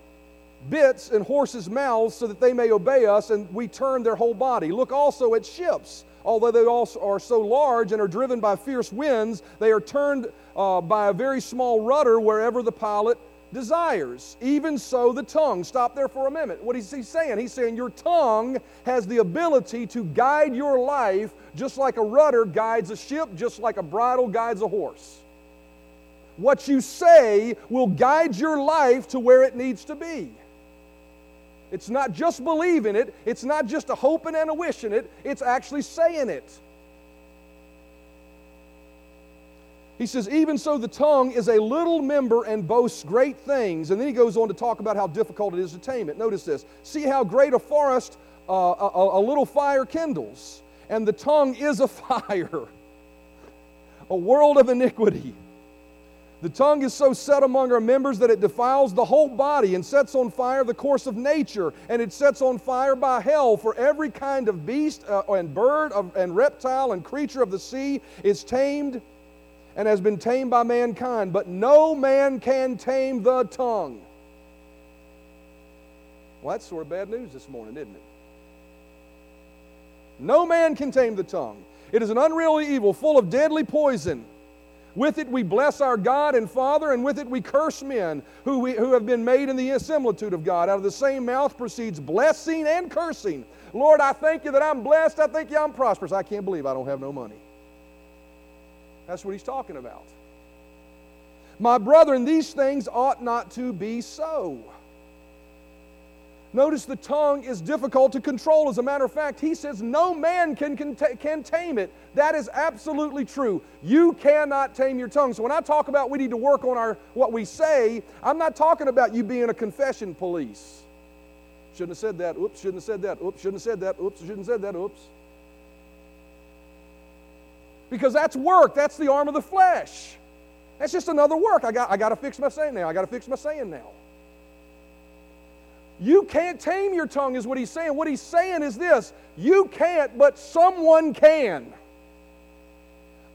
B: bits in horses' mouths so that they may obey us, and we turn their whole body. Look also at ships. Although they also are so large and are driven by fierce winds, they are turned uh, by a very small rudder wherever the pilot desires. Even so, the tongue. Stop there for a minute. What is he saying? He's saying your tongue has the ability to guide your life just like a rudder guides a ship, just like a bridle guides a horse. What you say will guide your life to where it needs to be. It's not just believing it, it's not just a hoping and a wishing it, it's actually saying it. He says, Even so, the tongue is a little member and boasts great things. And then he goes on to talk about how difficult it is to tame it. Notice this see how great a forest uh, a, a little fire kindles, and the tongue is a fire, a world of iniquity. The tongue is so set among our members that it defiles the whole body and sets on fire the course of nature, and it sets on fire by hell. For every kind of beast uh, and bird of, and reptile and creature of the sea is tamed and has been tamed by mankind, but no man can tame the tongue. Well, that's sort of bad news this morning, isn't it? No man can tame the tongue. It is an unreal evil, full of deadly poison. With it we bless our God and Father, and with it we curse men who, we, who have been made in the similitude of God. Out of the same mouth proceeds blessing and cursing. Lord, I thank you that I'm blessed. I thank you I'm prosperous. I can't believe I don't have no money. That's what he's talking about. My brethren, these things ought not to be so. Notice the tongue is difficult to control. As a matter of fact, he says no man can, can, can tame it. That is absolutely true. You cannot tame your tongue. So when I talk about we need to work on our what we say, I'm not talking about you being a confession police. Shouldn't have said that. Oops, shouldn't have said that. Oops, shouldn't have said that. Oops, shouldn't have said that. Oops. Because that's work. That's the arm of the flesh. That's just another work. I got, I got to fix my saying now. I got to fix my saying now. You can't tame your tongue, is what he's saying. What he's saying is this you can't, but someone can.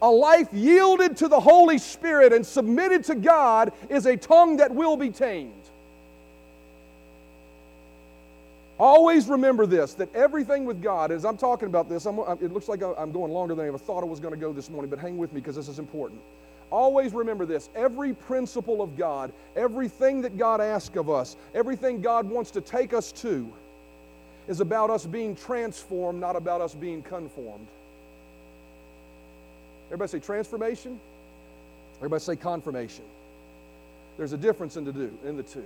B: A life yielded to the Holy Spirit and submitted to God is a tongue that will be tamed. Always remember this that everything with God, as I'm talking about this, I'm, it looks like I'm going longer than I ever thought I was going to go this morning, but hang with me because this is important. Always remember this every principle of God, everything that God asks of us, everything God wants to take us to, is about us being transformed, not about us being conformed. Everybody say transformation. Everybody say confirmation. There's a difference in the, do, in the two.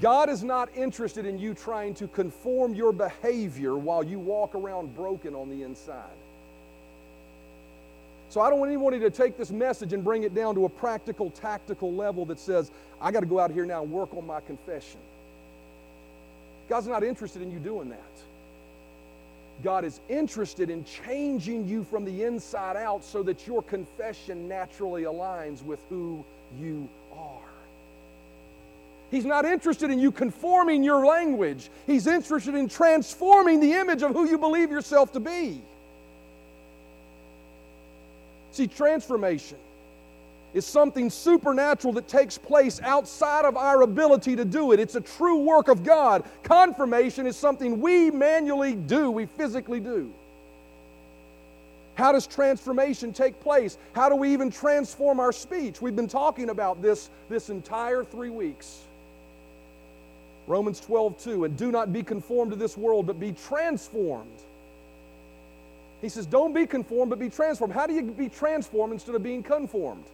B: God is not interested in you trying to conform your behavior while you walk around broken on the inside. So I don't want anybody to take this message and bring it down to a practical, tactical level that says, I got to go out here now and work on my confession. God's not interested in you doing that. God is interested in changing you from the inside out so that your confession naturally aligns with who you are. He's not interested in you conforming your language. He's interested in transforming the image of who you believe yourself to be. See, transformation is something supernatural that takes place outside of our ability to do it. It's a true work of God. Confirmation is something we manually do, we physically do. How does transformation take place? How do we even transform our speech? We've been talking about this this entire three weeks. Romans 12, 2, and do not be conformed to this world, but be transformed he says, Don't be conformed, but be transformed. How do you be transformed instead of being conformed?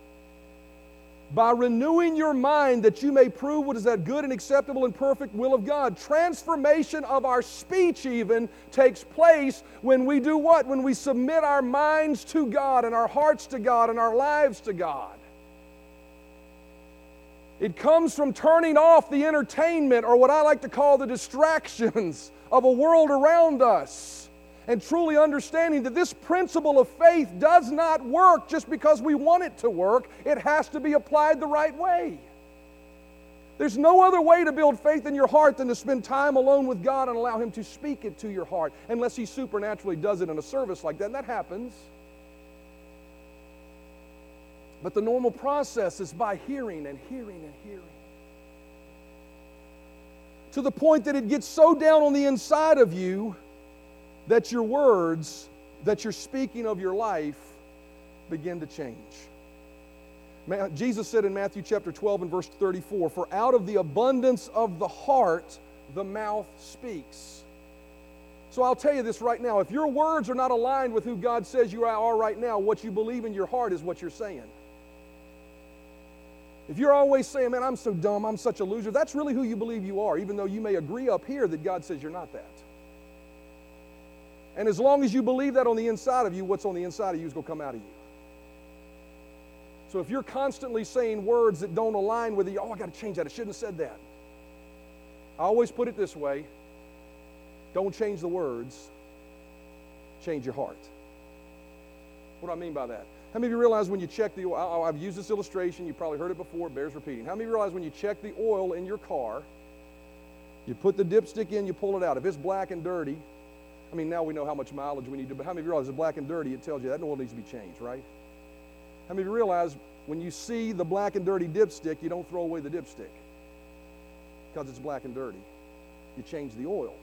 B: by renewing your mind that you may prove what is that good and acceptable and perfect will of God. Transformation of our speech, even, takes place when we do what? When we submit our minds to God and our hearts to God and our lives to God. It comes from turning off the entertainment or what I like to call the distractions of a world around us and truly understanding that this principle of faith does not work just because we want it to work. It has to be applied the right way. There's no other way to build faith in your heart than to spend time alone with God and allow Him to speak it to your heart, unless He supernaturally does it in a service like that. And that happens. But the normal process is by hearing and hearing and hearing. To the point that it gets so down on the inside of you that your words that you're speaking of your life begin to change. Jesus said in Matthew chapter 12 and verse 34 For out of the abundance of the heart, the mouth speaks. So I'll tell you this right now. If your words are not aligned with who God says you are right now, what you believe in your heart is what you're saying. If you're always saying, man, I'm so dumb, I'm such a loser, that's really who you believe you are, even though you may agree up here that God says you're not that. And as long as you believe that on the inside of you, what's on the inside of you is going to come out of you. So if you're constantly saying words that don't align with you, oh, I got to change that, I shouldn't have said that. I always put it this way don't change the words, change your heart. What do I mean by that? How many of you realize when you check the oil? I've used this illustration, you probably heard it before, it bears repeating. How many of you realize when you check the oil in your car, you put the dipstick in, you pull it out. If it's black and dirty, I mean, now we know how much mileage we need to, but how many of you realize it's black and dirty? It tells you that oil needs to be changed, right? How many of you realize when you see the black and dirty dipstick, you don't throw away the dipstick because it's black and dirty? You change the oil.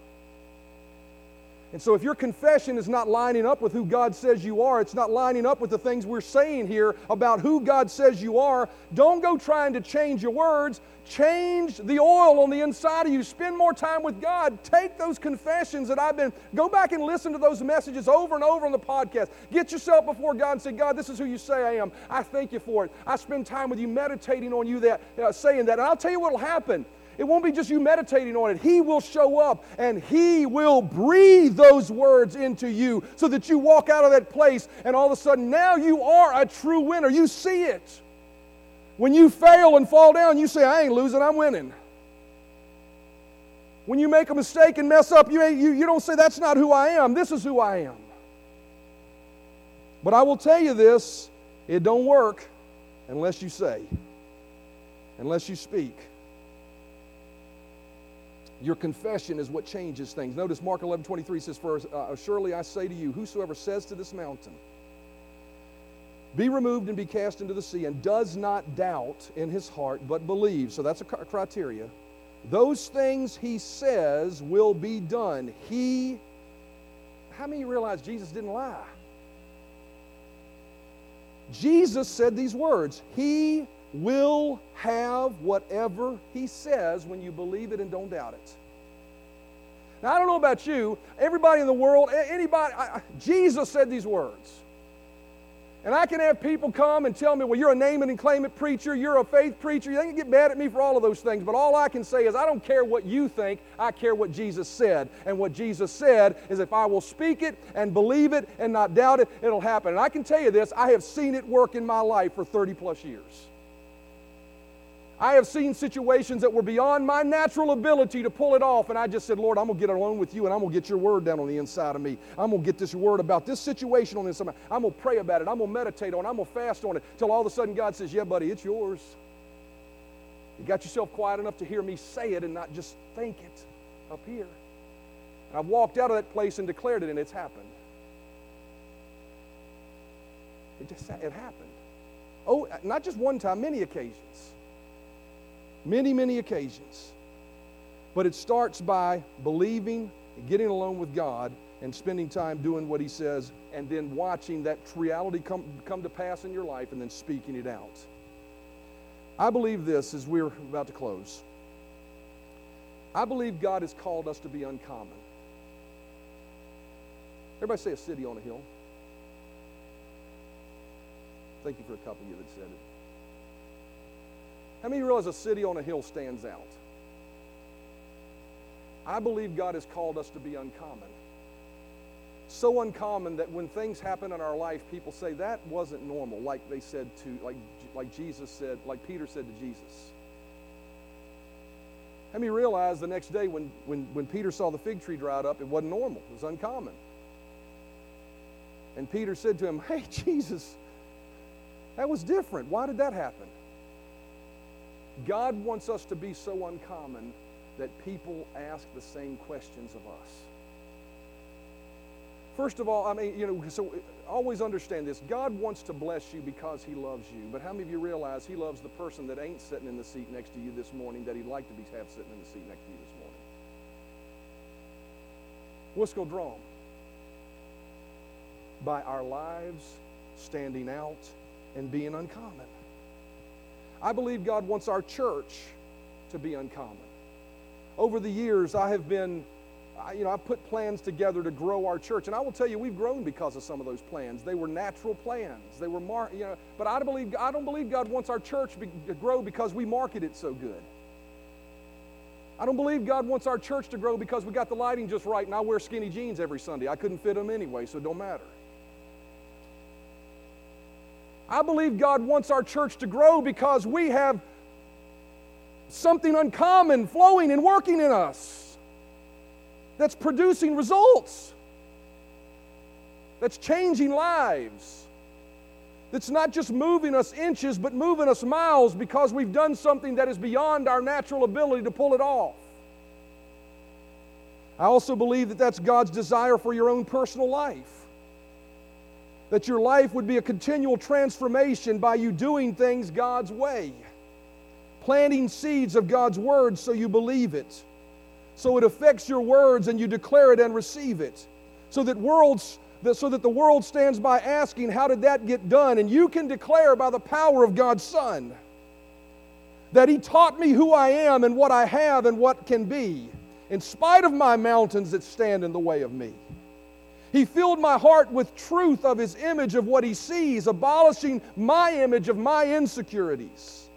B: And so, if your confession is not lining up with who God says you are, it's not lining up with the things we're saying here about who God says you are, don't go trying to change your words. Change the oil on the inside of you. Spend more time with God. Take those confessions that I've been, go back and listen to those messages over and over on the podcast. Get yourself before God and say, God, this is who you say I am. I thank you for it. I spend time with you meditating on you, that, uh, saying that. And I'll tell you what will happen it won't be just you meditating on it. He will show up and He will breathe those words into you so that you walk out of that place and all of a sudden now you are a true winner. You see it. When you fail and fall down, you say, I ain't losing, I'm winning. When you make a mistake and mess up, you, you, you don't say, That's not who I am. This is who I am. But I will tell you this it don't work unless you say, unless you speak. Your confession is what changes things. Notice Mark 11 23 says, For uh, surely I say to you, whosoever says to this mountain, be removed and be cast into the sea, and does not doubt in his heart, but believes. So that's a criteria. Those things he says will be done. He, how many realize Jesus didn't lie? Jesus said these words He will have whatever he says when you believe it and don't doubt it. Now, I don't know about you, everybody in the world, anybody, I, Jesus said these words. And I can have people come and tell me, well, you're a name it and claim it preacher, you're a faith preacher. They can get mad at me for all of those things. But all I can say is, I don't care what you think, I care what Jesus said. And what Jesus said is, if I will speak it and believe it and not doubt it, it'll happen. And I can tell you this, I have seen it work in my life for 30 plus years. I have seen situations that were beyond my natural ability to pull it off, and I just said, Lord, I'm going to get alone with you, and I'm going to get your word down on the inside of me. I'm going to get this word about this situation on the inside. I'm going to pray about it. I'm going to meditate on it. I'm going to fast on it till all of a sudden God says, Yeah, buddy, it's yours. You got yourself quiet enough to hear me say it and not just think it up here. And I've walked out of that place and declared it, and it's happened. It just it happened. Oh, not just one time, many occasions. Many, many occasions. But it starts by believing, getting alone with God, and spending time doing what He says, and then watching that reality come, come to pass in your life and then speaking it out. I believe this as we're about to close. I believe God has called us to be uncommon. Everybody say a city on a hill. Thank you for a couple of you that said it. How many realize a city on a hill stands out? I believe God has called us to be uncommon. So uncommon that when things happen in our life, people say that wasn't normal, like they said to, like, like Jesus said, like Peter said to Jesus. How many realize the next day when, when, when Peter saw the fig tree dried up, it wasn't normal, it was uncommon. And Peter said to him, Hey, Jesus, that was different. Why did that happen? God wants us to be so uncommon that people ask the same questions of us. First of all, I mean, you know, so always understand this. God wants to bless you because He loves you. But how many of you realize He loves the person that ain't sitting in the seat next to you this morning that He'd like to be have sitting in the seat next to you this morning? What's going to draw? By our lives standing out and being uncommon. I believe God wants our church to be uncommon. Over the years, I have been, you know, I've put plans together to grow our church, and I will tell you, we've grown because of some of those plans. They were natural plans. They were, mar- you know, but I don't believe I don't believe God wants our church be- to grow because we market it so good. I don't believe God wants our church to grow because we got the lighting just right, and I wear skinny jeans every Sunday. I couldn't fit them anyway, so it don't matter. I believe God wants our church to grow because we have something uncommon flowing and working in us that's producing results, that's changing lives, that's not just moving us inches, but moving us miles because we've done something that is beyond our natural ability to pull it off. I also believe that that's God's desire for your own personal life that your life would be a continual transformation by you doing things God's way, planting seeds of God's word so you believe it, so it affects your words and you declare it and receive it, so that worlds so that the world stands by asking, How did that get done? And you can declare by the power of God's Son that He taught me who I am and what I have and what can be, in spite of my mountains that stand in the way of me. He filled my heart with truth of His image of what He sees, abolishing my image of my insecurities.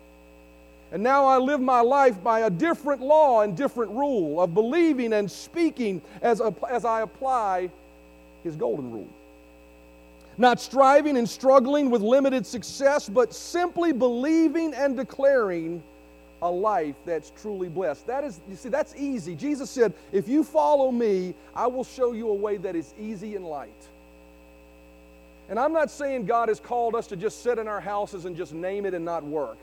B: And now I live my life by a different law and different rule of believing and speaking as, as I apply His golden rule. Not striving and struggling with limited success, but simply believing and declaring a life that's truly blessed. That is, you see, that's easy. Jesus said, If you follow me, I will show you a way that is easy and light. And I'm not saying God has called us to just sit in our houses and just name it and not work.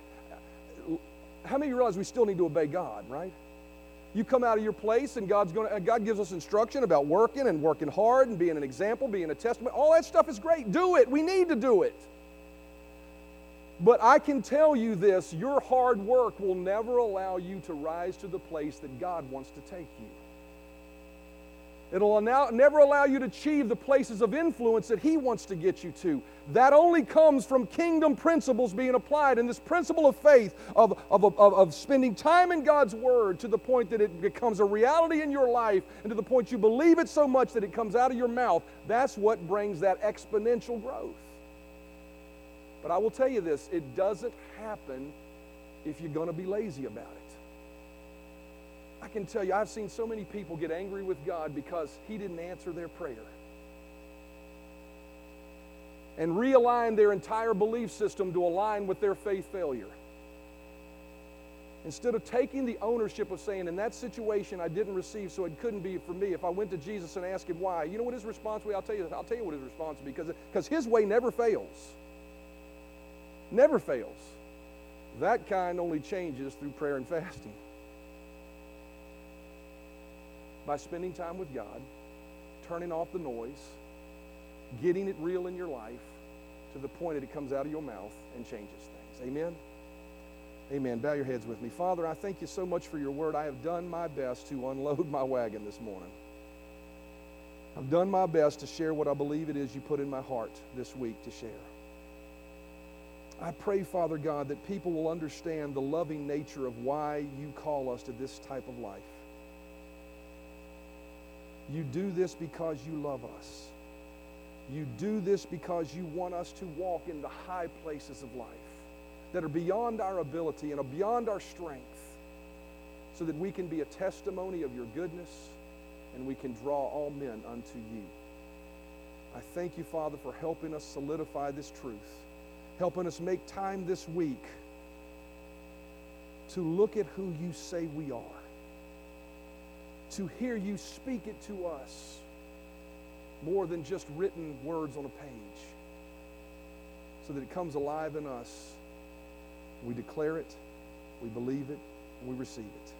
B: How many of you realize we still need to obey God, right? You come out of your place and God's going to, God gives us instruction about working and working hard and being an example, being a testament. All that stuff is great. Do it. We need to do it. But I can tell you this your hard work will never allow you to rise to the place that God wants to take you. It'll allow, never allow you to achieve the places of influence that He wants to get you to. That only comes from kingdom principles being applied. And this principle of faith, of, of, of, of spending time in God's Word to the point that it becomes a reality in your life and to the point you believe it so much that it comes out of your mouth, that's what brings that exponential growth. But I will tell you this it doesn't happen if you're going to be lazy about it. I can tell you, I've seen so many people get angry with God because He didn't answer their prayer. And realign their entire belief system to align with their faith failure. Instead of taking the ownership of saying, in that situation I didn't receive, so it couldn't be for me. If I went to Jesus and asked him why, you know what his response would be? I'll tell you, I'll tell you what his response would be, because because his way never fails never fails. That kind only changes through prayer and fasting. By spending time with God, turning off the noise, getting it real in your life to the point that it comes out of your mouth and changes things. Amen? Amen. Bow your heads with me. Father, I thank you so much for your word. I have done my best to unload my wagon this morning. I've done my best to share what I believe it is you put in my heart this week to share. I pray, Father God, that people will understand the loving nature of why you call us to this type of life. You do this because you love us. You do this because you want us to walk in the high places of life. that are beyond our ability and are beyond our strength so that we can be a testimony of your goodness and we can draw all men unto you. I thank you, Father, for helping us solidify this truth, helping us make time this week to look at who you say we are, to hear you speak it to us more than just written words on a page, so that it comes alive in us. We declare it, we believe it, and we receive it.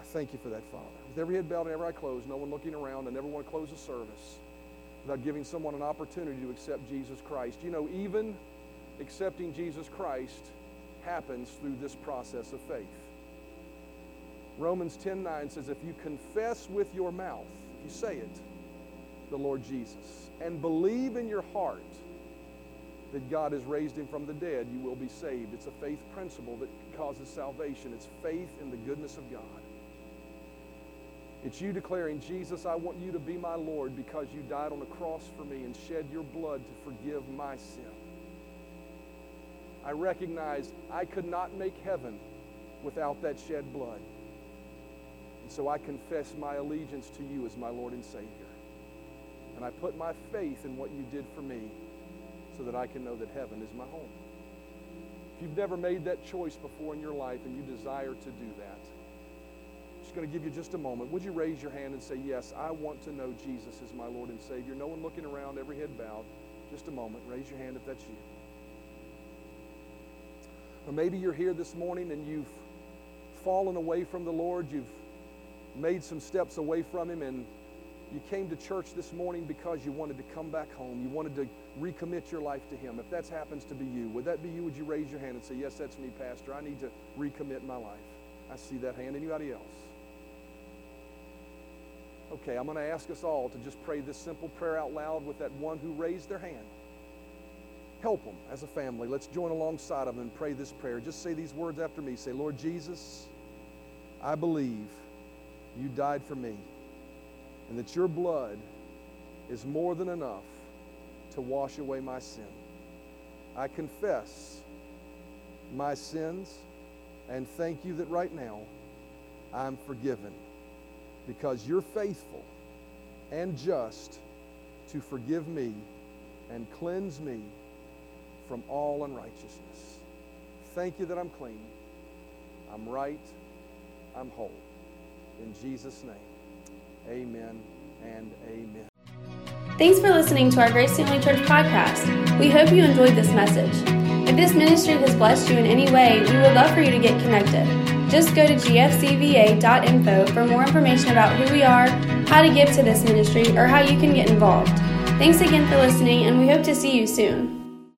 B: I thank you for that, Father. With every head bowed and every eye closed, no one looking around, I never want to close a service without giving someone an opportunity to accept Jesus Christ. You know, even accepting Jesus Christ happens through this process of faith. Romans 10:9 says, if you confess with your mouth, if you say it, the Lord Jesus, and believe in your heart that God has raised him from the dead, you will be saved. It's a faith principle that causes salvation. It's faith in the goodness of God. It's you declaring, Jesus, I want you to be my Lord because you died on the cross for me and shed your blood to forgive my sin. I recognize I could not make heaven without that shed blood. And so I confess my allegiance to you as my Lord and Savior. And I put my faith in what you did for me so that I can know that heaven is my home. If you've never made that choice before in your life and you desire to do that, I'm just going to give you just a moment. Would you raise your hand and say, Yes, I want to know Jesus as my Lord and Savior? No one looking around, every head bowed. Just a moment. Raise your hand if that's you. Or maybe you're here this morning and you've fallen away from the Lord. You've made some steps away from Him and you came to church this morning because you wanted to come back home. You wanted to recommit your life to Him. If that happens to be you, would that be you? Would you raise your hand and say, Yes, that's me, Pastor. I need to recommit my life? I see that hand. Anybody else? Okay, I'm going to ask us all to just pray this simple prayer out loud with that one who raised their hand. Help them as a family. Let's join alongside of them and pray this prayer. Just say these words after me. Say, Lord Jesus, I believe you died for me and that your blood is more than enough to wash away my sin. I confess my sins and thank you that right now I'm forgiven because you're faithful and just to forgive me and cleanse me from all unrighteousness. Thank you that I'm clean, I'm right, I'm whole. In Jesus' name. Amen and amen.
A: Thanks for listening to our Grace Family Church podcast. We hope you enjoyed this message. If this ministry has blessed you in any way, we would love for you to get connected. Just go to gfcva.info for more information about who we are, how to give to this ministry, or how you can get involved. Thanks again for listening, and we hope to see you soon.